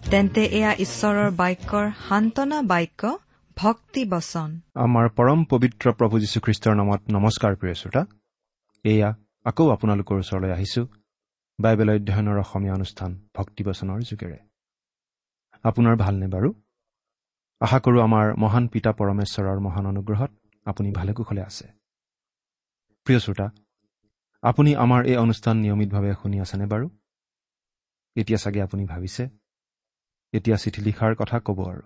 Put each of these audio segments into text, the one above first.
তেন্তে এয়া ঈশ্বৰৰ বাক্যৰ সান্তনা বাক্য ভক্তি বচন। আমাৰ পৰম পবিত্ৰ প্ৰভু যীশুখ্ৰীষ্টৰ নামত নমস্কাৰ প্ৰিয় শ্ৰোতা। এয়া আকৌ আপোনালোকৰ ওচৰলৈ আহিছো বাইবেল অধ্যয়নৰ অসমীয়া অনুষ্ঠান ভক্তিবচনৰ যোগেৰে। আপোনাৰ ভালনে বাৰু? আশা কৰোঁ আমাৰ মহান পিতা পৰমেশ্বৰৰ মহান অনুগ্ৰহত আপুনি ভালে কুশলে আছে। প্ৰিয় শ্ৰোতা আপুনি আমাৰ এই অনুষ্ঠান নিয়মিতভাৱে শুনি আছেনে বাৰু? এতিয়া চাগে আপুনি ভাবিছে এতিয়া চিঠি লিখাৰ কথা ক'ব আৰু।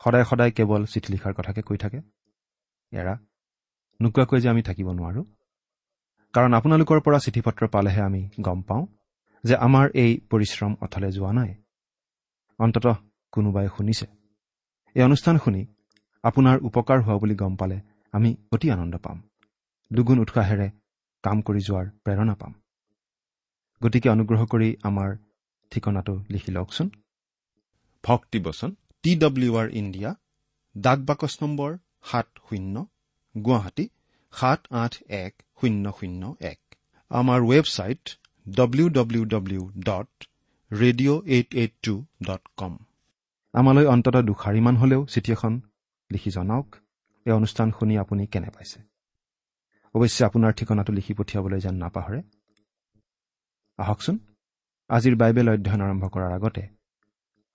সদায় সদায় কেৱল চিঠি লিখাৰ কথাকে কৈ থাকে। এৰা নোকোৱাকৈ যে আমি থাকিব নোৱাৰোঁ? কাৰণ আপোনালোকৰ পৰা চিঠি পত্ৰ পালেহে আমি গম পাওঁ যে আমাৰ এই পৰিশ্ৰম অথলে যোৱা নাই। অন্ততঃ কোনোবাই শুনিছে। এই অনুষ্ঠান শুনি আপোনাৰ উপকাৰ হোৱা বুলি গম পালে আমি অতি আনন্দ পাম। দুগুণ উৎসাহেৰে কাম কৰি যোৱাৰ প্ৰেৰণা পাম। গতিকে অনুগ্ৰহ কৰি আমাৰ ঠিকনাটো লিখি লওকচোন। ভক্তিবচন টি ডব্লিউ আৰ ইণ্ডিয়া ডাক বাকচ নম্বৰ সাত শূন্য গুৱাহাটী সাত আঠ এক শূন্য শূন্য এক। আমাৰ website W W W dot radio' eight eight two dot com আমালৈ অন্ততঃ দুষাৰিমান হ'লেও চিঠি এখন লিখি জনাওক। এই অনুষ্ঠান শুনি আপুনি কেনে পাইছে? অৱশ্যে আপোনাৰ ঠিকনাটো লিখি পঠিয়াবলৈ যেন নাপাহৰে। আহকচোন। আজিৰ বাইবেল অধ্যয়ন আৰম্ভ কৰাৰ আগতে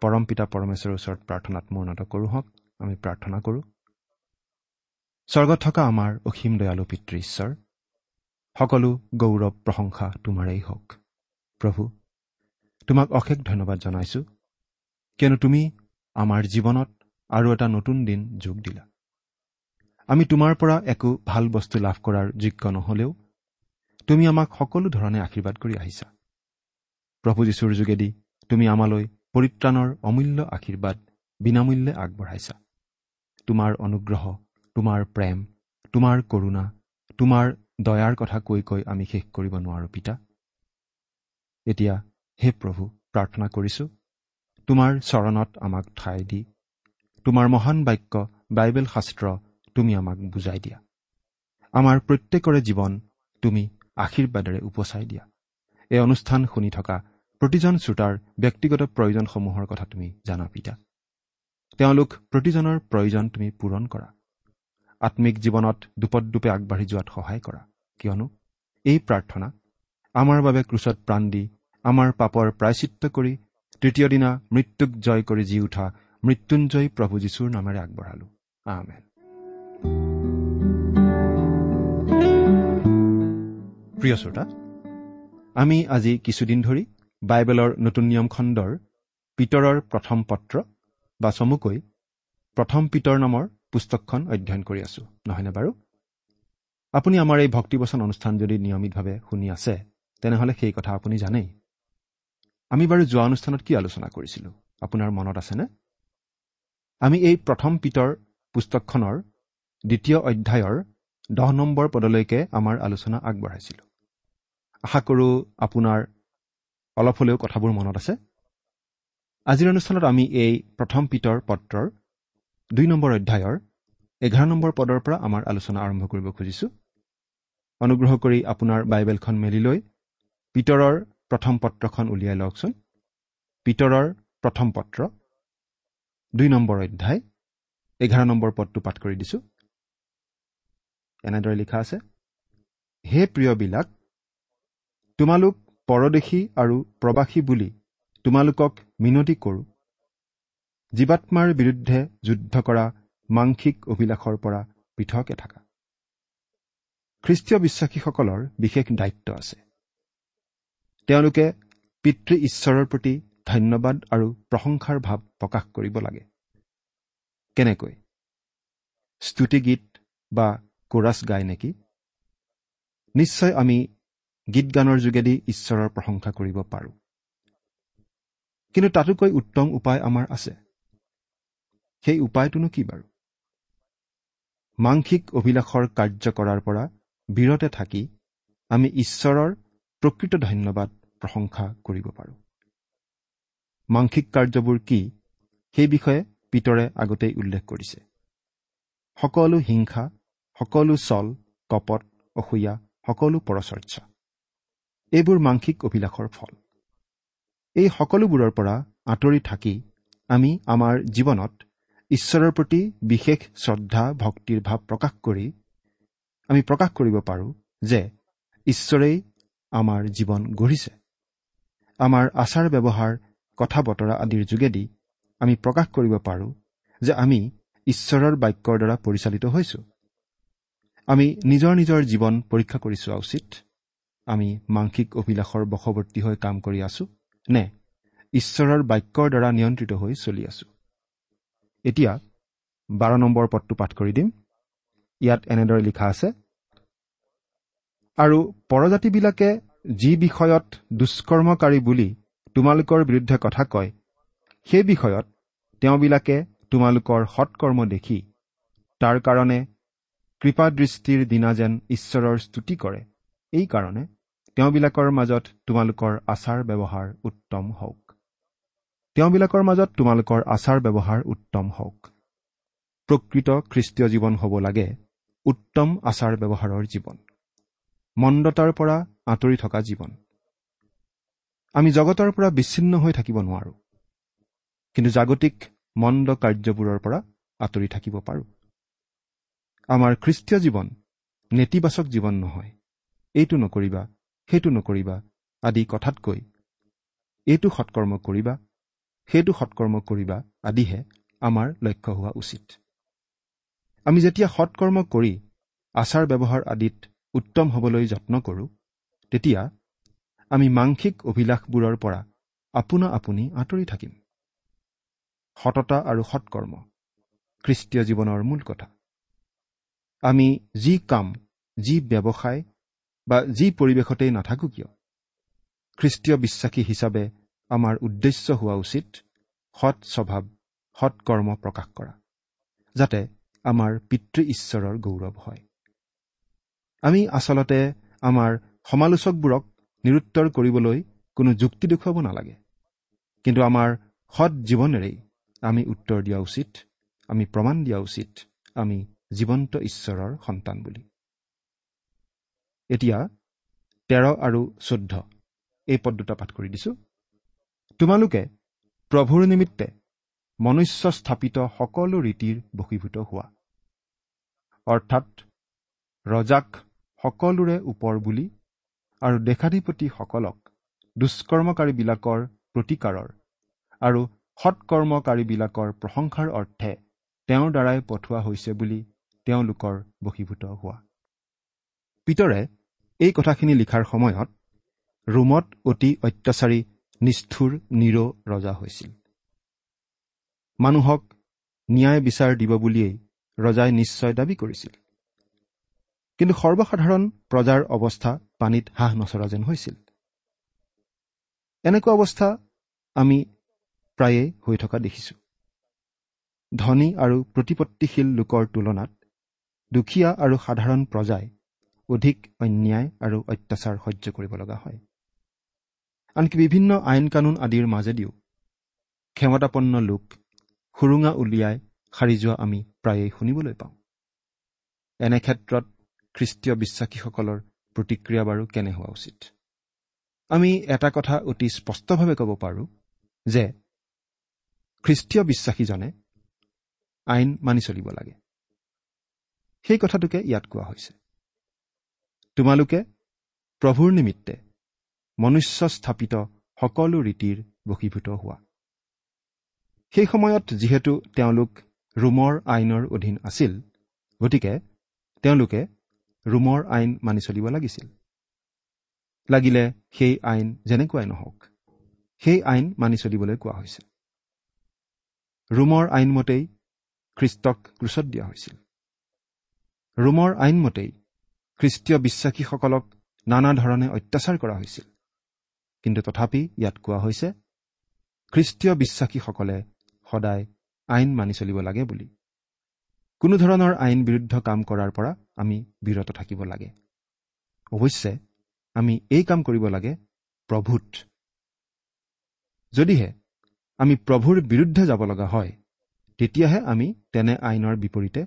পৰম পিতা পৰমেশ্বৰৰ ওচৰত প্ৰাৰ্থনাত মূৰ্ণত কৰোঁ হওক আমি প্ৰাৰ্থনা কৰোঁ। স্বৰ্গত থকা আমাৰ অসীম দয়ালু পিতৃ ঈশ্বৰ সকলো গৌৰৱ প্ৰশংসা তোমাৰেই হওক। প্ৰভু তোমাক অশেষ ধন্যবাদ জনাইছো কিয়নো তুমি আমাৰ জীৱনত আৰু এটা নতুন দিন যোগ দিলা। আমি তোমাৰ পৰা একো ভাল বস্তু লাভ কৰাৰ যোগ্য নহলেও তুমি আমাক সকলো ধৰণে আশীৰ্বাদ কৰি আহিছা। প্ৰভু যীশুৰ যোগেদি তুমি আমালৈ পৰিত্ৰাণৰ অমূল্য আশীৰ্বাদ বিনামূল্যে আগবঢ়াইছা। তোমাৰ অনুগ্ৰহ তোমাৰ প্ৰেম তোমাৰ কৰোণা তোমাৰ দয়াৰ কথা কৈ কৈ আমি শেষ কৰিব নোৱাৰো পিতা। এতিয়া হে প্ৰভু প্ৰাৰ্থনা কৰিছো তোমাৰ চৰণত আমাক ঠাই দি তোমাৰ মহান বাক্য বাইবেল শাস্ত্ৰ তুমি আমাক বুজাই দিয়া। আমাৰ প্ৰত্যেকৰে জীৱন তুমি আশীৰ্বাদেৰে উপচাই দিয়া। এই অনুষ্ঠান শুনি থকা প্ৰতিজন শ্ৰোতাৰ ব্যক্তিগত প্ৰয়োজনসমূহৰ কথা তুমি জানা পিতা। তেওঁলোক প্ৰতিজনৰ প্ৰয়োজন তুমি পূৰণ কৰা। আত্মিক জীৱনত দুপদূপে আগবাঢ়ি যোৱাত সহায় কৰা। কিয়নো এই প্ৰাৰ্থনা আমাৰ বাবে ক্ৰুচত প্ৰাণ দি আমাৰ পাপৰ প্ৰায়চিত্ৰ কৰি তৃতীয় দিনা মৃত্যুক জয় কৰি জি উঠা মৃত্যুঞ্জয়ী প্ৰভু যীশুৰ নামেৰে আগবঢ়ালো। আমেন। প্ৰিয় শ্ৰোতা আমি আজি কিছুদিন ধৰি বাইবেলৰ নতুন নিয়ম খণ্ডৰ পিতৰৰ প্ৰথম পত্ৰ বা চমুকৈ প্ৰথম পিতৰ নামৰ পুস্তকখন অধ্যয়ন কৰি আছো নহয়নে বাৰু? আপুনি আমাৰ এই ভক্তিবচন অনুষ্ঠান যদি নিয়মিতভাৱে শুনি আছে তেনেহ'লে সেই কথা আপুনি জানেই। আমি বাৰু যোৱা অনুষ্ঠানত কি আলোচনা কৰিছিলো? আপোনাৰ মনত আছেনে? আমি এই প্ৰথম পিতৰ পুস্তকখনৰ দ্বিতীয় অধ্যায়ৰ দহ নম্বৰ পদলৈকে আমাৰ আলোচনা আগবঢ়াইছিলো। আশা কৰোঁ আপোনাৰ অলপ হ'লেও কথাবোৰ মনত আছে? আজিৰ অনুষ্ঠানত আমি এই প্ৰথম পিতৰ পত্ৰৰ দুই নম্বৰ অধ্যায়ৰ এঘাৰ নম্বৰ পদৰ পৰা আমাৰ আলোচনা আৰম্ভ কৰিব খুজিছোঁ। অনুগ্ৰহ কৰি আপোনাৰ বাইবেলখন মেলি লৈ পিতৰৰ প্ৰথম পত্ৰখন উলিয়াই লওকচোন। পিতৰৰ প্ৰথম পত্ৰ দুই নম্বৰ অধ্যায় এঘাৰ নম্বৰ পদটো পাঠ কৰি দিছোঁ। এনেদৰে লিখা আছে হে প্ৰিয়বিলাক তোমালোক পৰদেশী আৰু প্ৰবাসী বুলি তোমালোকক মিনতি কৰোঁ। জীৱাত্মাৰ বিৰুদ্ধে যুদ্ধ কৰা মাংসিক অভিলাষৰ পৰা পৃথকে থকা খ্ৰীষ্টীয় বিশ্বাসীসকলৰ বিশেষ দায়িত্ব আছে। তেওঁলোকে পিতৃ ঈশ্বৰৰ প্ৰতি ধন্যবাদ আৰু প্ৰশংসাৰ ভাৱ প্ৰকাশ কৰিব লাগে। কেনেকৈ? স্তুতি গীত বা কোৰাছ গাই নেকি? নিশ্চয় আমি গীত গানৰ যোগেদি ঈশ্বৰৰ প্ৰশংসা কৰিব পাৰোঁ। কিন্তু তাতোকৈ উত্তম উপায় আমাৰ আছে। সেই উপায়টোনো কি বাৰু? মাংসিক অভিলাষৰ কাৰ্য কৰাৰ পৰা বিৰতে থাকি আমি ঈশ্বৰৰ প্ৰকৃত ধন্যবাদ প্ৰশংসা কৰিব পাৰোঁ। মাংসিক কাৰ্যবোৰ কি সেই বিষয়ে পিতৰে আগতেই উল্লেখ কৰিছে। সকলো হিংসা সকলো চল কপট অসূয়া সকলো পৰচৰ্চা। এইবোৰ মাংসিক অভিলাষৰ ফল। এই সকলোবোৰৰ পৰা আঁতৰি থাকি আমি আমাৰ জীৱনত ঈশ্বৰৰ প্ৰতি বিশেষ শ্ৰদ্ধা ভক্তিৰ ভাৱ প্ৰকাশ কৰি আমি প্ৰকাশ কৰিব পাৰোঁ যে ঈশ্বৰেই আমাৰ জীৱন গঢ়িছে। আমাৰ আচাৰ ব্যৱহাৰ কথা বতৰা আদিৰ যোগেদি আমি প্ৰকাশ কৰিব পাৰোঁ যে আমি ঈশ্বৰৰ বাক্যৰ দ্বাৰা পৰিচালিত হৈছোঁ। আমি নিজৰ নিজৰ জীৱন পৰীক্ষা কৰি চোৱা উচিত। আমি মাংসিক অভিলাষৰ বশৱৰ্তী হৈ কাম কৰি আছো নে ঈশ্বৰৰ বাক্যৰ দ্বাৰা নিয়ন্ত্ৰিত হৈ চলি আছো? এতিয়া বাৰ নম্বৰ পদটো পাঠ কৰি দিম। ইয়াত এনেদৰে লিখা আছে আৰু পৰজাতিবিলাকে যি বিষয়ত দুষ্কৰ্মকাৰী বুলি তোমালোকৰ বিৰুদ্ধে কথা কয় সেই বিষয়ত তেওঁবিলাকে তোমালোকৰ সৎকৰ্ম দেখি তাৰ কাৰণে কৃপাদৃষ্টিৰ দিনা যেন ঈশ্বৰৰ স্তুতি কৰে। এইকাৰণে তেওঁবিলাকৰ মাজত তোমালোকৰ আচাৰ ব্যৱহাৰ উত্তম হওক। তেওঁবিলাকৰ মাজত তোমালোকৰ আচাৰ ব্যৱহাৰ উত্তম হওক। প্ৰকৃত খ্ৰীষ্টীয় জীৱন হ'ব লাগে উত্তম আচাৰ ব্যৱহাৰৰ জীৱন। মন্দতাৰ পৰা আঁতৰি থকা জীৱন। আমি জগতৰ পৰা বিচ্ছিন্ন হৈ থাকিব নোৱাৰো। কিন্তু জাগতিক মন্দ কাৰ্যবোৰৰ পৰা আঁতৰি থাকিব পাৰোঁ। আমাৰ খ্ৰীষ্টীয় জীৱন নেতিবাচক জীৱন নহয়। এইটো নকৰিবা সেইটো নকৰিবা আদি কথাতকৈ এইটো সৎকৰ্ম কৰিবা সেইটো সৎকৰ্ম কৰিবা আদিহে আমাৰ লক্ষ্য হোৱা উচিত। আমি যেতিয়া সৎকৰ্ম কৰি আচাৰ ব্যৱহাৰ আদিত উত্তম হ'বলৈ যত্ন কৰোঁ তেতিয়া আমি মাংসিক অভিলাষবোৰৰ পৰা আপোনা আপুনি আঁতৰি থাকিম। সততা আৰু সৎকৰ্ম খ্ৰীষ্টীয় জীৱনৰ মূল কথা। আমি যি কাম যি ব্যৱসায় বা যি পৰিৱেশতেই নাথাকো কিয়? খ্ৰীষ্টীয় বিশ্বাসী হিচাপে আমাৰ উদ্দেশ্য হোৱা উচিত সৎ স্বভাৱ সৎকৰ্ম প্ৰকাশ কৰা যাতে আমাৰ পিতৃ ঈশ্বৰৰ গৌৰৱ হয়। আমি আচলতে আমাৰ সমালোচকবোৰক নিৰুত্তৰ কৰিবলৈ কোনো যুক্তি দেখুৱাব নালাগে। কিন্তু আমাৰ সৎ জীৱনেৰেই আমি উত্তৰ দিয়া উচিত আমি প্ৰমাণ দিয়া উচিত আমি জীৱন্ত ঈশ্বৰৰ সন্তান বুলি। এতিয়া তেৰ আৰু চৈধ্য। এই পদ দুটা পাঠ কৰি দিছো। তোমালোকে প্ৰভুৰ নিমিত্তে মনুষ্য স্থাপিত সকলো ৰীতিৰ বশীভূত হোৱা। অৰ্থাৎ ৰজাক সকলোৰে ওপৰ বুলি আৰু দেশাধিপতিসকলক দুষ্কৰ্মকাৰীবিলাকৰ প্ৰতিকাৰৰ আৰু সৎকৰ্মকাৰীবিলাকৰ প্ৰশংসাৰ অৰ্থে তেওঁৰ দ্বাৰাই পঠোৱা হৈছে বুলি তেওঁলোকৰ বশীভূত হোৱা। পিতৰে এই কথাখিনি লিখাৰ সময়ত ৰোমত অতি অত্যাচাৰী নিষ্ঠুৰ নিৰ ৰজা হৈছিল। মানুহক ন্যায় বিচাৰ দিব বুলিয়েই ৰজাই নিশ্চয় দাবী কৰিছিল। কিন্তু সৰ্বসাধাৰণ প্ৰজাৰ অৱস্থা পানীত হাঁহ নচৰা যেন হৈছিল। এনেকুৱা অৱস্থা আমি প্ৰায়ে হৈ থকা দেখিছোঁ। ধনী আৰু প্ৰতিপত্তিশীল লোকৰ তুলনাত দুখীয়া আৰু সাধাৰণ প্ৰজাই অধিক অন্যায় আৰু অত্যাচাৰ সহ্য কৰিব লগা হয়। আনকি বিভিন্ন আইন কানুন আদিৰ মাজেদিও ক্ষমতাপন্ন লোক সুৰুঙা উলিয়াই সাৰি যোৱা আমি প্ৰায়েই শুনিবলৈ পাওঁ। এনে ক্ষেত্ৰত খ্ৰীষ্টীয় বিশ্বাসীসকলৰ প্ৰতিক্ৰিয়া বাৰু কেনে হোৱা উচিত? আমি এটা কথা অতি স্পষ্টভাৱে ক'ব পাৰোঁ যে খ্ৰীষ্টীয় বিশ্বাসীজনে আইন মানি চলিব লাগে। সেই কথাটোকে ইয়াত কোৱা হৈছে। তোমালোকে প্ৰভুৰ নিমিত্তে মনুষ্য স্থাপিত সকলো ৰীতিৰ বশীভূত হোৱা। সেই সময়ত যিহেতু তেওঁলোক ৰোমৰ আইনৰ অধীন আছিল গতিকে তেওঁলোকে ৰোমৰ আইন মানি চলিব লাগিছিল। লাগিলে সেই আইন যেনেকুৱাই নহওক সেই আইন মানি চলিবলৈ কোৱা হৈছে। ৰোমৰ আইনমতেই খ্ৰীষ্টক ক্ৰুচত দিয়া হৈছিল। ৰোমৰ আইনমতেই খ্ৰীষ্টীয় বিশ্বাসীসকলক নানা ধৰণে অত্যাচাৰ কৰা হৈছিল। কিন্তু তথাপি ইয়াত কোৱা হৈছে খ্ৰীষ্টীয় বিশ্বাসীসকলে সদায় আইন মানি চলিব লাগে বুলি। কোনো ধৰণৰ আইন বিৰুদ্ধ কাম কৰাৰ পৰা আমি বিৰত থাকিব লাগে। অৱশ্যে আমি এই কাম কৰিব লাগে প্ৰভূত। যদিহে আমি প্ৰভুৰ বিৰুদ্ধে যাব লগা হয় তেতিয়াহে আমি তেনে আইনৰ বিপৰীতে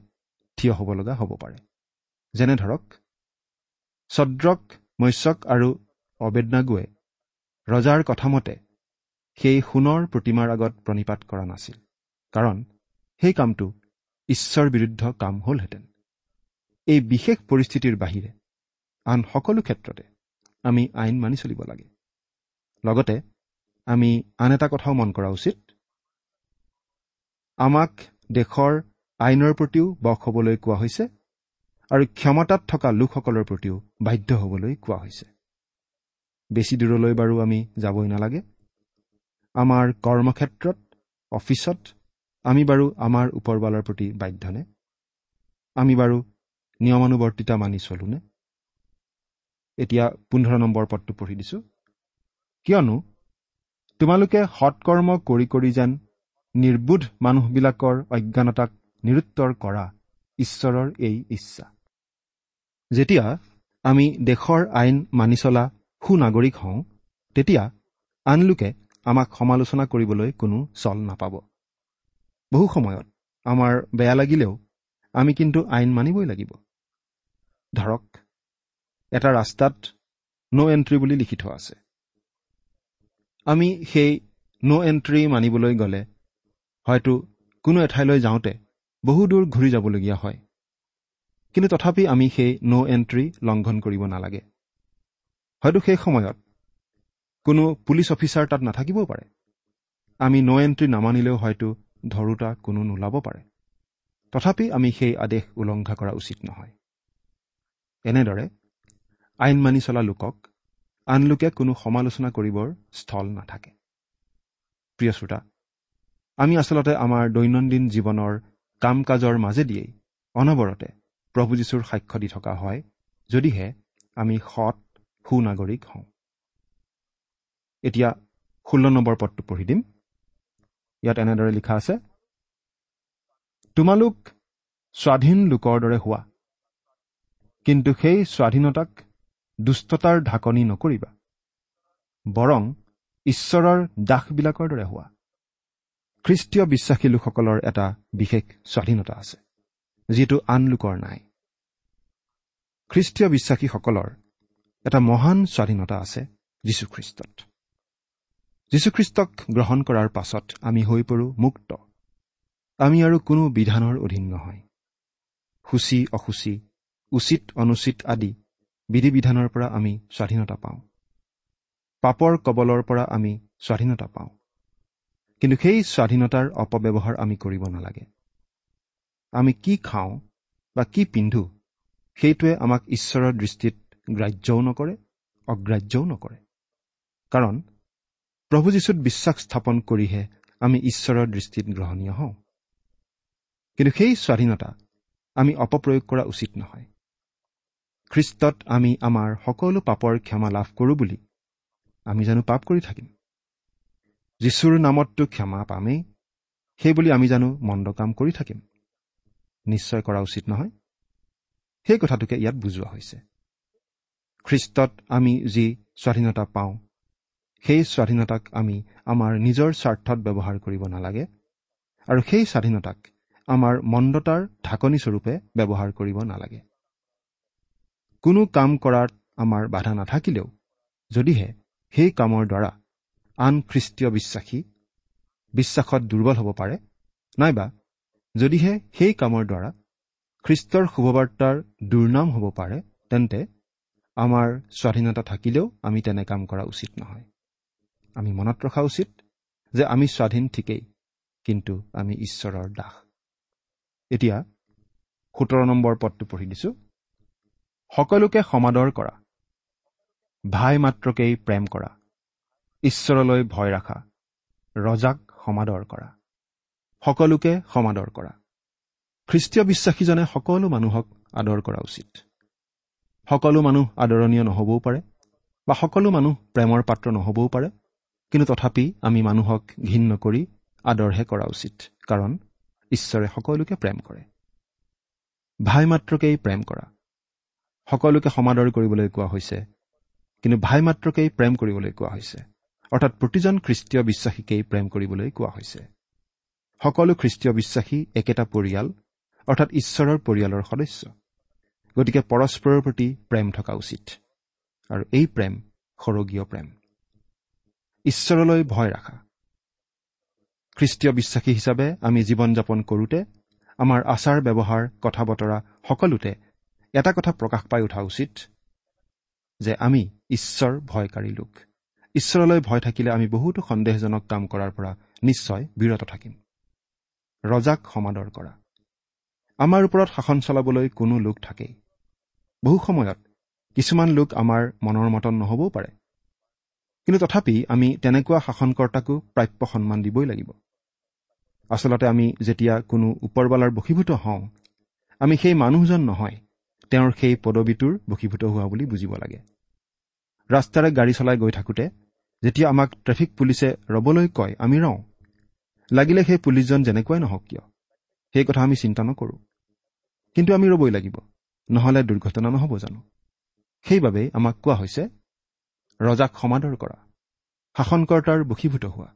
থিয় হ'ব লগা হ'ব পাৰে। যেনে ধৰক ছদ্ৰক মৎস্যক আৰু অবেদনাগুৱে ৰজাৰ কথামতে সেই সোণৰ প্ৰতিমাৰ আগত প্ৰণিপাত কৰা নাছিল কাৰণ সেই কামটো ঈশ্বৰ বিৰুদ্ধ কাম হ'লহেঁতেন। এই বিশেষ পৰিস্থিতিৰ বাহিৰে আন সকলো ক্ষেত্ৰতে আমি আইন মানি চলিব লাগে। লগতে আমি আন এটা কথাও মন কৰা উচিত। আমাক দেশৰ আইনৰ প্ৰতিও বস হ'বলৈ কোৱা হৈছে আৰু ক্ষমতাত থকা লোকসকলৰ প্ৰতিও বাধ্য হ'বলৈ কোৱা হৈছে। বেছি দূৰলৈ বাৰু আমি যাবই নালাগে। আমাৰ কৰ্মক্ষেত্ৰত অফিচত আমি বাৰু আমাৰ ওপৰৱালৰ প্ৰতি বাধ্যনে? আমি বাৰু নিয়মানুৱৰ্তিতা মানি চলোনে? এতিয়া পোন্ধৰ নম্বৰ পদটো পঢ়ি দিছো। কিয়নো তোমালোকে সৎকৰ্ম কৰি কৰি যেন নিৰ্বোধ মানুহবিলাকৰ অজ্ঞানতাক নিৰুত্তৰ কৰা ঈশ্বৰৰ এই ইচ্ছা। যেতিয়া আমি দেশৰ আইন মানি চলা সুনাগৰিক হওঁ তেতিয়া আন লোকে আমাক সমালোচনা কৰিবলৈ কোনো চল নাপাব। বহু সময়ত আমাৰ বেয়া লাগিলেও আমি কিন্তু আইন মানিবই লাগিব। ধৰক এটা ৰাস্তাত ন' এণ্ট্ৰি বুলি লিখি থোৱা আছে। আমি সেই ন' এণ্ট্ৰি মানিবলৈ গ'লে হয়তো কোনো এঠাইলৈ যাওঁতে বহু দূৰ ঘূৰি যাবলগীয়া হয়। কিন্তু তথাপি আমি সেই ন' এণ্ট্ৰি লংঘন কৰিব নালাগে। হয়তো সেই সময়ত কোনো পুলিচ অফিচাৰ তাত নাথাকিবও পাৰে। আমি ন' এণ্ট্ৰি নামানিলেও হয়তো ধৰোতা কোনো নোলাব পাৰে। তথাপি আমি সেই আদেশ উলংঘা কৰা উচিত নহয়। এনেদৰে আইন মানি চলা লোকক আন লোকে কোনো সমালোচনা কৰিবৰ স্থল নাথাকে। প্ৰিয় শ্ৰোতা আমি আচলতে আমাৰ দৈনন্দিন জীৱনৰ কাম কাজৰ মাজেদিয়েই অনবৰতে প্ৰভু যীশুৰ সাক্ষ্য দি থকা হয় যদিহে আমি সৎ সুনাগৰিক হওঁ। এতিয়া ষোল্ল নম্বৰ পদটো পঢ়ি দিম। ইয়াত এনেদৰে লিখা আছে তোমালোক স্বাধীন লোকৰ দৰে হোৱা কিন্তু সেই স্বাধীনতাক দুষ্টতাৰ ঢাকনি নকৰিবা বৰং ঈশ্বৰৰ দাসবিলাকৰ দৰে হোৱা। খ্ৰীষ্টীয় বিশ্বাসী লোকসকলৰ এটা বিশেষ স্বাধীনতা আছে যিটো আন লোকৰ নাই। খ্ৰীষ্টীয় বিশ্বাসীসকলৰ এটা মহান স্বাধীনতা আছে যীশুখ্ৰীষ্টত। যীশুখ্ৰীষ্টক গ্ৰহণ কৰাৰ পাছত আমি হৈ পৰোঁ মুক্ত। আমি আৰু কোনো বিধানৰ অধীন নহয়। সূচী অসুচী উচিত অনুচিত আদি বিধি বিধানৰ পৰা আমি স্বাধীনতা পাওঁ। পাপৰ কবলৰ পৰা আমি স্বাধীনতা পাওঁ। কিন্তু সেই স্বাধীনতাৰ অপব্যৱহাৰ আমি কৰিব নালাগে। আমি কি খাওঁ বা কি পিন্ধো সেইটোৱে আমাক ঈশ্বৰৰ দৃষ্টিত গ্ৰাহ্যও নকৰে অগ্ৰাহ্যও নকৰে। কাৰণ প্ৰভু যীশুত বিশ্বাস স্থাপন কৰিহে আমি ঈশ্বৰৰ দৃষ্টিত গ্ৰহণীয় হওঁ। কিন্তু সেই স্বাধীনতা আমি অপপ্ৰয়োগ কৰা উচিত নহয়। খ্ৰীষ্টত আমি আমাৰ সকলো পাপৰ ক্ষমা লাভ কৰোঁ বুলি আমি জানো পাপ কৰি থাকিম। যীশুৰ নামততো ক্ষমা পামেই। সেইবুলি আমি জানো মন্দ কাম কৰি থাকিম। নিশ্চয় কৰা উচিত নহয়। সেই কথাটোকে ইয়াত বুজোৱা হৈছে। খ্ৰীষ্টত আমি যি স্বাধীনতা পাওঁ সেই স্বাধীনতাক আমি আমাৰ নিজৰ স্বাৰ্থত ব্যৱহাৰ কৰিব নালাগে আৰু সেই স্বাধীনতাক আমাৰ মন্দতাৰ ঢাকনিস্বৰূপে ব্যৱহাৰ কৰিব নালাগে। কোনো কাম কৰাত আমাৰ বাধা নাথাকিলেও যদিহে সেই কামৰ দ্বাৰা আন খ্ৰীষ্টীয় বিশ্বাসী বিশ্বাসত দুৰ্বল হ'ব পাৰে নাইবা যদিহে সেই কামৰ দ্বাৰা খ্ৰীষ্টৰ শুভবাৰ্তাৰ দুৰ্নাম হ'ব পাৰে তেন্তে আমাৰ স্বাধীনতা থাকিলেও আমি তেনে কাম কৰা উচিত নহয়। আমি মনত ৰখা উচিত যে আমি স্বাধীন ঠিকেই কিন্তু আমি ঈশ্বৰৰ দাস। এতিয়া সোতৰ নম্বৰ পদটো পঢ়ি দিছো। সকলোকে সমাদৰ কৰা ভাই মাত্ৰকেই প্ৰেম কৰা। ঈশ্বৰলৈ ভয় ৰাখা। ৰজাক সমাদৰ কৰা। সকলোকে সমাদৰ কৰা। খ্ৰীষ্টীয় বিশ্বাসীজনে সকলো মানুহক আদৰ কৰা উচিত। সকলো মানুহ আদৰণীয় নহবও পাৰে বা সকলো মানুহ প্ৰেমৰ পাত্ৰ নহবও পাৰে কিন্তু তথাপি আমি মানুহক ঘীন নকৰি আদৰহে কৰা উচিত কাৰণ ঈশ্বৰে সকলোকে প্ৰেম কৰে। ভাই মাত্ৰকেই প্ৰেম কৰা। সকলোকে সমাদৰ কৰিবলৈ কোৱা হৈছে কিন্তু ভাই মাত্ৰকেই প্ৰেম কৰিবলৈ কোৱা হৈছে। অৰ্থাৎ প্ৰতিজন খ্ৰীষ্টীয় বিশ্বাসীকেই প্ৰেম কৰিবলৈ কোৱা হৈছে। সকলো খ্ৰীষ্টীয় বিশ্বাসী একেটা পৰিয়াল অৰ্থাৎ ঈশ্বৰৰ পৰিয়ালৰ সদস্য। গতিকে পৰস্পৰৰ প্ৰতি প্ৰেম থকা উচিত। আৰু এই প্ৰেম সৰগীয় প্ৰেম। ঈশ্বৰলৈ ভয় ৰাখা। খ্ৰীষ্টীয় বিশ্বাসী হিচাপে আমি জীৱন যাপন কৰোঁতে আমাৰ আচাৰ ব্যৱহাৰ কথা বতৰা সকলোতে এটা কথা প্ৰকাশ পাই উঠা উচিত যে আমি ঈশ্বৰ ভয়কাৰী লোক। ঈশ্বৰলৈ ভয় থাকিলে আমি বহুতো সন্দেহজনক কাম কৰাৰ পৰা নিশ্চয় বিৰত থাকিম। ৰজাক সমাদৰ কৰা। আমাৰ ওপৰত শাসন চলাবলৈ কোনো লোক থাকেই। বহু সময়ত কিছুমান লোক আমাৰ মনৰ মতন নহবও পাৰে। কিন্তু তথাপি আমি তেনেকুৱা শাসনকৰ্তাকো প্ৰাপ্য সন্মান দিবই লাগিব। আচলতে আমি যেতিয়া কোনো ওপৰৱালাৰ বশীভূত হওঁ আমি সেই মানুহজন নহয় তেওঁৰ সেই পদবীটোৰ বশীভূত হোৱা বুলি বুজিব লাগে। ৰাস্তাৰে গাড়ী চলাই গৈ থাকোঁতে যেতিয়া আমাক ট্ৰেফিক পুলিচে ৰবলৈ কয় আমি ৰওঁ। লাগিলে সেই পুলিচজন যেনেকুৱাই নহওক কিয়? সেই কথা আমি চিন্তা নকৰোঁ। কিন্তু আমি ৰ'বই লাগিব। নহ'লে দুৰ্ঘটনা নহ'ব জানো? সেইবাবেই আমাক কোৱা হৈছে ৰজাক সমাদৰ কৰা। শাসনকৰ্তাৰ বশীভূত হোৱা।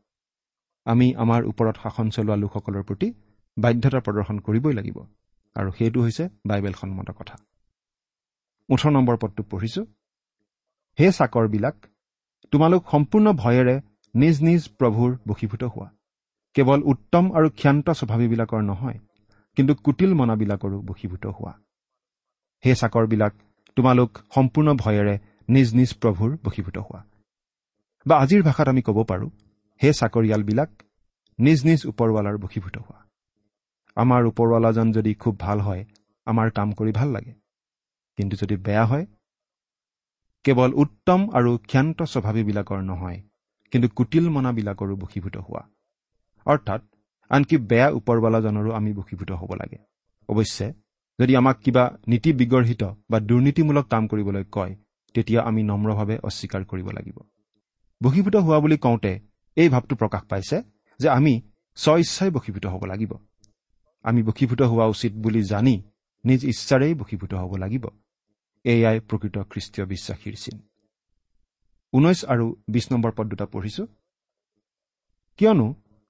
আমি আমাৰ ওপৰত শাসন চলোৱা লোকসকলৰ প্ৰতি বাধ্যতা প্ৰদৰ্শন কৰিবই লাগিব। আৰু সেইটো হৈছে বাইবেলসন্মত কথা। ওঠৰ নম্বৰ পদটো পঢ়িছো। হে চাকৰবিলাক তোমালোক সম্পূৰ্ণ ভয়েৰে নিজ নিজ প্ৰভুৰ বশীভূত হোৱা। কেৱল উত্তম আৰু ক্ষান্ত স্বভাৱীবিলাকৰ নহয় কিন্তু কুটিল মনাবিলাকৰো বশীভূত হোৱা। হে চাকৰবিলাক তোমালোক সম্পূৰ্ণ ভয়েৰে নিজ নিজ প্ৰভুৰ বশীভূত হোৱা। বা আজিৰ ভাষাত আমি ক'ব পাৰোঁ হে চাকৰিয়ালবিলাক নিজ নিজ ওপৰৱালাৰ বশীভূত হোৱা। আমাৰ ওপৰৱালাজন যদি খুব ভাল হয় আমাৰ কাম কৰি ভাল লাগে। কিন্তু যদি বেয়া হয় কেৱল উত্তম আৰু ক্ষান্ত স্বভাৱীবিলাকৰ নহয় কিন্তু কুটিল মনাবিলাকৰো বশীভূত হোৱা। অৰ্থাৎ আনকি বেয়া ওপৰৱালাজনৰো আমি বশীভূত হ'ব লাগে। অৱশ্যে যদি আমাক কিবা নীতি বিগৰ্হিত বা দুৰ্নীতিমূলক কাম কৰিবলৈ কয় তেতিয়া আমি নম্ৰভাৱে অস্বীকাৰ কৰিব লাগিব। বশীভূত হোৱা বুলি কওঁতে এই ভাৱটো প্ৰকাশ পাইছে যে আমি স্ব ইচ্ছাই বশীভূত হ'ব লাগিব। আমি বশীভূত হোৱা উচিত বুলি জানি নিজ ইচ্ছাৰেই বশীভূত হ'ব লাগিব। এয়াই প্ৰকৃত খ্ৰীষ্টীয় বিশ্বাসীৰ চিন। ঊনৈছ আৰু বিছ নম্বৰ পদ দুটা পঢ়িছো। কিয়নো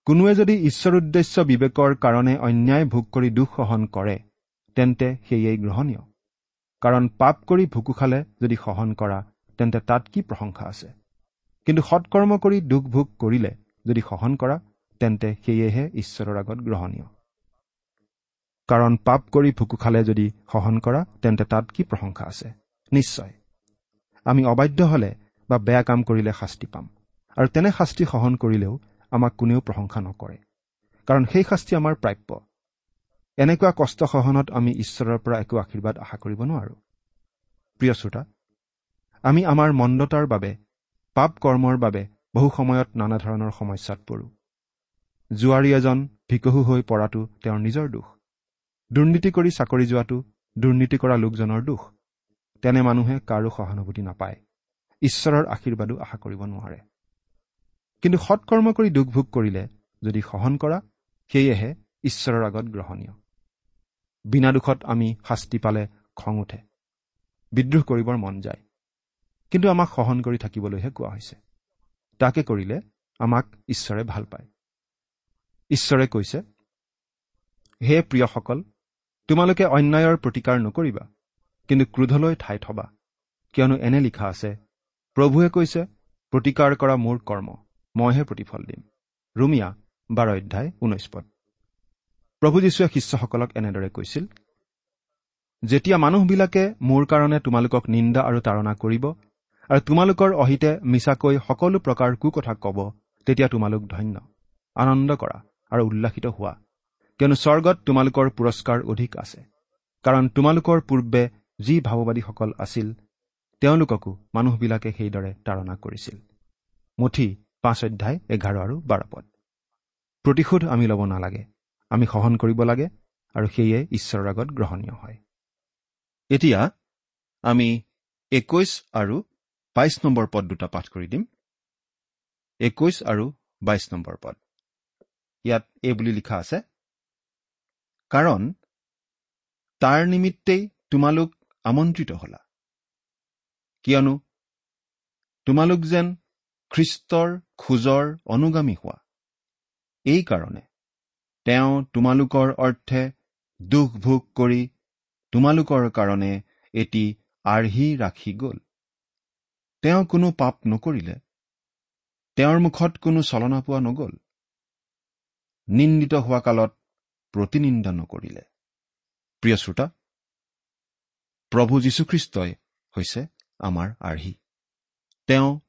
কোনোৱে যদি ঈশ্বৰ উদ্দেশ্য বিবেকৰ কাৰণে অন্যায় ভোগ কৰি দুখ সহন কৰে তেন্তে সেয়েই গ্ৰহণীয়। কাৰণ পাপ কৰি ভুকু খালে যদি সহন কৰা তেন্তে তাত কি প্ৰশংসা আছে? কিন্তু সৎকৰ্ম কৰি দুখ ভোগ কৰিলে যদি সহন কৰা তেন্তে সেয়েহে ঈশ্বৰৰ আগত গ্ৰহণীয়। কাৰণ পাপ কৰি ভুকু খালে যদি সহন কৰা তেন্তে তাত কি প্ৰশংসা আছে? নিশ্চয়। আমি অবাধ্য হলে বা বেয়া কাম কৰিলে শাস্তি পাম। আৰু তেনে শাস্তি সহন কৰিলেও আমাক কোনেও প্ৰশংসা নকৰে। কাৰণ সেই শাস্তি আমাৰ প্ৰাপ্য। এনেকুৱা কষ্ট সহনত আমি ঈশ্বৰৰ পৰা একো আশীৰ্বাদ আশা কৰিব নোৱাৰো। প্ৰিয় শ্ৰোতা আমি আমাৰ মন্দতাৰ বাবে পাপ কৰ্মৰ বাবে বহু সময়ত নানা ধৰণৰ সমস্যাত পৰোঁ। জোৱাৰী এজন ভিকহু হৈ পৰাটো তেওঁৰ নিজৰ দোষ। দুৰ্নীতি কৰি চাকৰি যোৱাটো দুৰ্নীতি কৰা লোকজনৰ দোষ তেনে মানুহে কাৰো সহানুভূতি নাপায়। ঈশ্বৰৰ আশীৰ্বাদো আশা কৰিব নোৱাৰে। কিন্তু সৎকৰ্ম কৰি দুখ ভোগ কৰিলে যদি সহন কৰা সেয়েহে ঈশ্বৰৰ আগত গ্ৰহণীয়। বিনা দুখত আমি শাস্তি পালে খং উঠে। বিদ্ৰোহ কৰিবৰ মন যায়। কিন্তু আমাক সহন কৰি থাকিবলৈহে কোৱা হৈছে। তাকে কৰিলে আমাক ঈশ্বৰে ভাল পায়। ঈশ্বৰে কৈছে হে প্ৰিয়সকল তোমালোকে অন্যায়ৰ প্ৰতিকাৰ নকৰিবা কিন্তু ক্ৰোধলৈ ঠাই থবা কিয়নো এনে লিখা আছে প্ৰভুৱে কৈছে প্ৰতিকাৰ কৰা মোৰ কৰ্ম মইহে প্ৰতিফল দিম। ৰুমিয়া বাৰ অধ্যায় ঊনৈছ পদ। প্ৰভু যীশুৱে শিষ্যসকলক এনেদৰে কৈছিল যেতিয়া মানুহবিলাকে মোৰ কাৰণে তোমালোকক নিন্দা আৰু তাৰণা কৰিব আৰু তোমালোকৰ অহিতে মিছাকৈ সকলো প্ৰকাৰ কুকথা কব তেতিয়া তোমালোক ধন্য। আনন্দ কৰা আৰু উল্লাসিত হোৱা। কিয়নো স্বৰ্গত তোমালোকৰ পুৰস্কাৰ অধিক আছে। কাৰণ তোমালোকৰ পূৰ্বে যি ভাৱবাদীসকল আছিল তেওঁলোককো মানুহবিলাকে সেইদৰে তাৰণা কৰিছিল। মুঠি পাঁচ অধ্যায় এঘাৰ আৰু বাৰ পদ। প্ৰতিশোধ আমি ল'ব নালাগে আমি সহন কৰিব লাগে আৰু সেয়ে ঈশ্বৰৰ আগত গ্ৰহণীয় হয়। এতিয়া আমি একৈশ আৰু বাইছ নম্বৰ পদ দুটা পাঠ কৰি দিম। একৈশ আৰু বাইছ নম্বৰ পদ। ইয়াত এই বুলি লিখা আছে কাৰণ তাৰ নিমিত্তেই তোমালোক আমন্ত্ৰিত হলা। কিয়নো তোমালোক যেন খ্ৰীষ্টৰ খোজৰ অনুগামী হোৱা। এইকাৰণে তেওঁ তোমালোকৰ অৰ্থে দুখ ভোগ কৰি তোমালোকৰ কাৰণে এটি আৰ্হি ৰাখি গ'ল। তেওঁ কোনো পাপ নকৰিলে তেওঁৰ মুখত কোনো চলনা পোৱা নগ'ল। নিন্দিত হোৱা কালত প্ৰতিনিন্দা নকৰিলে প্ৰিয় শ্ৰোতা প্ৰভু যীশুখ্ৰীষ্টই হৈছে আমাৰ আৰ্হি। তেওঁ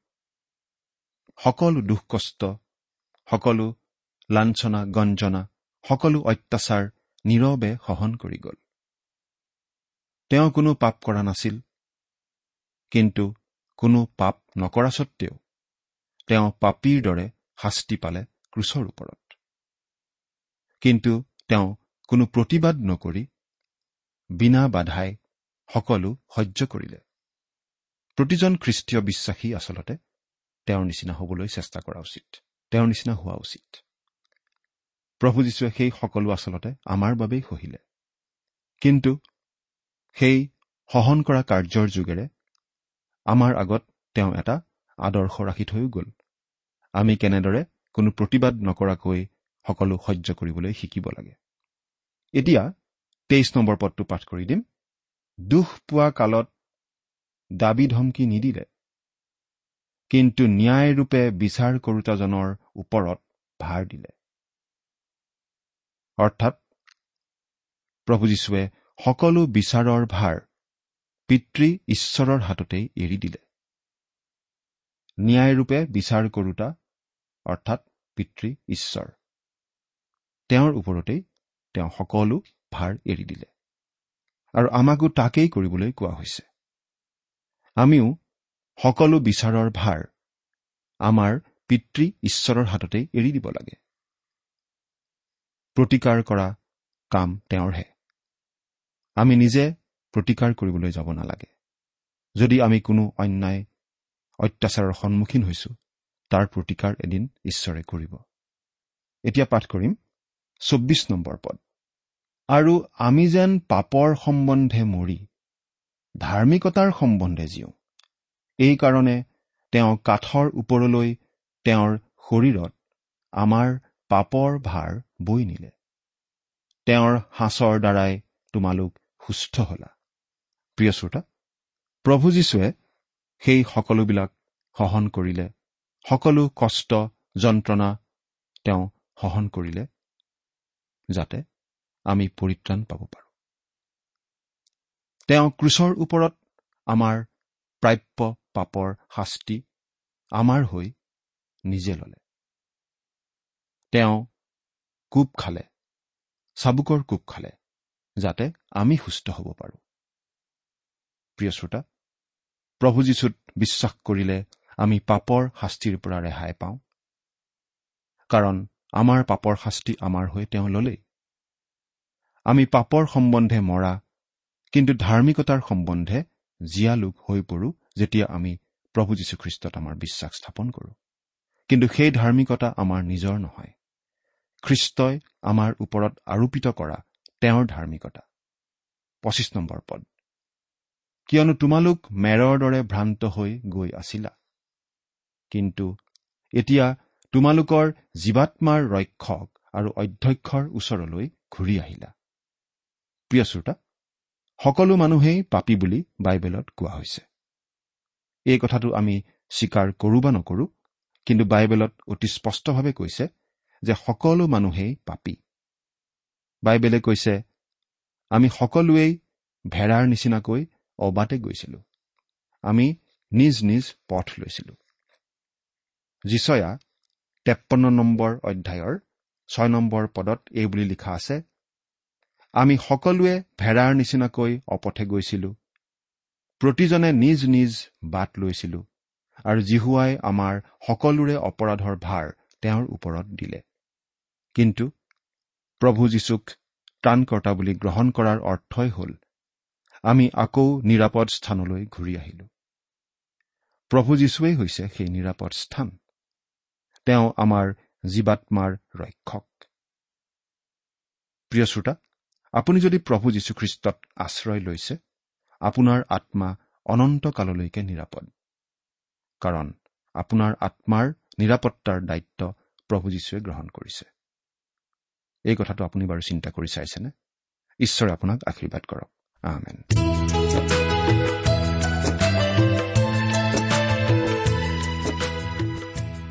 সকলো দুখ কষ্ট সকলো লাঞ্ছনা গঞ্জনা সকলো অত্যাচাৰ নীৰৱে সহন কৰি গ'ল। তেওঁ কোনো পাপ কৰা নাছিল কিন্তু কোনো পাপ নকৰা স্বত্তেও তেওঁ পাপীৰ দৰে শাস্তি পালে ক্ৰুচৰ ওপৰত। কিন্তু তেওঁ কোনো প্ৰতিবাদ নকৰি বিনা বাধাই সকলো সহ্য কৰিলে। প্ৰতিজন খ্ৰীষ্টীয় বিশ্বাসী আচলতে তেওঁৰ নিচিনা হ'বলৈ চেষ্টা কৰা উচিত। তেওঁৰ নিচিনা হোৱা উচিত। প্ৰভু যীশুৱে সেই সকলো আচলতে আমাৰ বাবেই সহিলে। কিন্তু সেই সহন কৰা কাৰ্যৰ যোগেৰে আমাৰ আগত তেওঁ এটা আদৰ্শ ৰাখি থৈও গ'ল। আমি কেনেদৰে কোনো প্ৰতিবাদ নকৰাকৈ সকলো সহ্য কৰিবলৈ শিকিব লাগে? এতিয়া তেইছ নম্বৰ পদটো পাঠ কৰি দিম। দুখ পোৱা কালত দাবী ধমকি নিদিলে কিন্তু ন্যায়ৰূপে বিচাৰ কৰোতাজনৰ ওপৰত ভাৰ দিলে। অৰ্থাৎ প্ৰভু যীশুৱে সকলো বিচাৰৰ ভাৰ পিতৃ ঈশ্বৰৰ হাততেই এৰি দিলে। ন্যায়ৰূপে বিচাৰ কৰোতা অৰ্থাৎ পিতৃ ঈশ্বৰ তেওঁৰ ওপৰতেই তেওঁ সকলো ভাৰ এৰি দিলে। আৰু আমাকো তাকেই কৰিবলৈ কোৱা হৈছে। আমিও সকলো বিচাৰৰ ভাৰ আমাৰ পিতৃ ঈশ্বৰৰ হাততেই এৰি দিব লাগে। প্ৰতিকাৰ কৰা কাম তেওঁৰহে। আমি নিজে প্ৰতিকাৰ কৰিবলৈ যাব নালাগে। যদি আমি কোনো অন্যায় অত্যাচাৰৰ সন্মুখীন হৈছো তাৰ প্ৰতিকাৰ এদিন ঈশ্বৰে কৰিব। এতিয়া পাঠ কৰিম। চৌব্বিছ নম্বৰ পদ। আৰু আমি যেন পাপৰ সম্বন্ধে মৰি ধাৰ্মিকতাৰ সম্বন্ধে জীওঁ। এইকাৰণে তেওঁ কাঠৰ ওপৰলৈ তেওঁৰ শৰীৰত আমাৰ পাপৰ ভাৰ বৈ নিলে। তেওঁৰ সাঁচৰ দ্বাৰাই তোমালোক সুস্থ হলা। প্ৰিয় শ্ৰোতা প্ৰভু যীশুৱে সেই সকলোবিলাক সহন কৰিলে সকলো কষ্ট যন্ত্ৰণা তেওঁ সহন কৰিলে। যাতে আমি পৰিত্ৰাণ পাব পাৰোঁ। তেওঁ ক্ৰুচৰ ওপৰত আমাৰ প্ৰাপ্য পাপৰ শাস্তি আমাৰ হৈ নিজে ললে। তেওঁ কোব খালে চাবুকৰ কোব খালে যাতে আমি সুস্থ হ'ব পাৰোঁ। প্ৰিয় শ্ৰোতা প্ৰভু যীশুত বিশ্বাস কৰিলে আমি পাপৰ শাস্তিৰ পৰা ৰেহাই পাওঁ। কাৰণ আমাৰ পাপৰ শাস্তি আমাৰ হৈ তেওঁ ললেই। আমি পাপৰ সম্বন্ধে মৰা কিন্তু ধাৰ্মিকতাৰ সম্বন্ধে জীয়া লোক হৈ পৰোঁ যেতিয়া আমি প্ৰভু যীশুখ্ৰীষ্টত আমাৰ বিশ্বাস স্থাপন কৰোঁ। কিন্তু সেই ধাৰ্মিকতা আমাৰ নিজৰ নহয়। খ্ৰীষ্টই আমাৰ ওপৰত আৰোপিত কৰা তেওঁৰ ধাৰ্মিকতা। পঁচিছ নম্বৰ পদ। কিয়নো তোমালোক মেৰৰ দৰে ভ্ৰান্ত হৈ গৈ আছিলা। কিন্তু এতিয়া তোমালোকৰ জীৱাত্মাৰ ৰক্ষক আৰু অধ্যক্ষৰ ওচৰলৈ ঘূৰি আহিলা। প্ৰিয় শ্ৰোতা সকলো মানুহেই পাপী বুলি বাইবেলত কোৱা হৈছে। এই কথাটো আমি স্বীকাৰ কৰোঁ বা নকৰোঁ কিন্তু বাইবেলত অতি স্পষ্টভাৱে কৈছে যে সকলো মানুহেই পাপী। বাইবেলে কৈছে আমি সকলোৱেই ভেড়াৰ নিচিনাকৈ অবাতে গৈছিলো। আমি নিজ নিজ পথ লৈছিলো। যিচয়া তেপন্ন নম্বৰ অধ্যায়ৰ ছয় নম্বৰ পদত এই বুলি লিখা আছে আমি সকলোৱে ভেড়াৰ নিচিনাকৈ অপথে গৈছিলো। প্ৰতিজনে নিজ নিজ বাট লৈছিলো আৰু জিহুৱাই আমাৰ সকলোৰে অপৰাধৰ ভাৰ তেওঁৰ ওপৰত দিলে। কিন্তু প্ৰভু যীশুক ত্ৰাণকৰ্তা বুলি গ্ৰহণ কৰাৰ অৰ্থই হ'ল আমি আকৌ নিৰাপদ স্থানলৈ ঘূৰি আহিলো। প্ৰভু যীশুৱেই হৈছে সেই নিৰাপদ স্থান। তেওঁ আমাৰ জীৱাত্মাৰ ৰক্ষক। প্ৰিয় শ্ৰোতা আপুনি যদি প্ৰভু যীশুখ্ৰীষ্টত আশ্ৰয় লৈছে আপোনাৰ আত্মা অনন্তকাললৈকে নিৰাপদ। কাৰণ আপোনাৰ আত্মাৰ নিৰাপত্তাৰ দায়িত্ব প্ৰভু যীশুৱে গ্ৰহণ কৰিছে। এই কথাটো আপুনি বাৰু চিন্তা কৰি চাইছেনে? ঈশ্বৰে আপোনাক আশীৰ্বাদ কৰক। আমেন।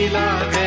যদি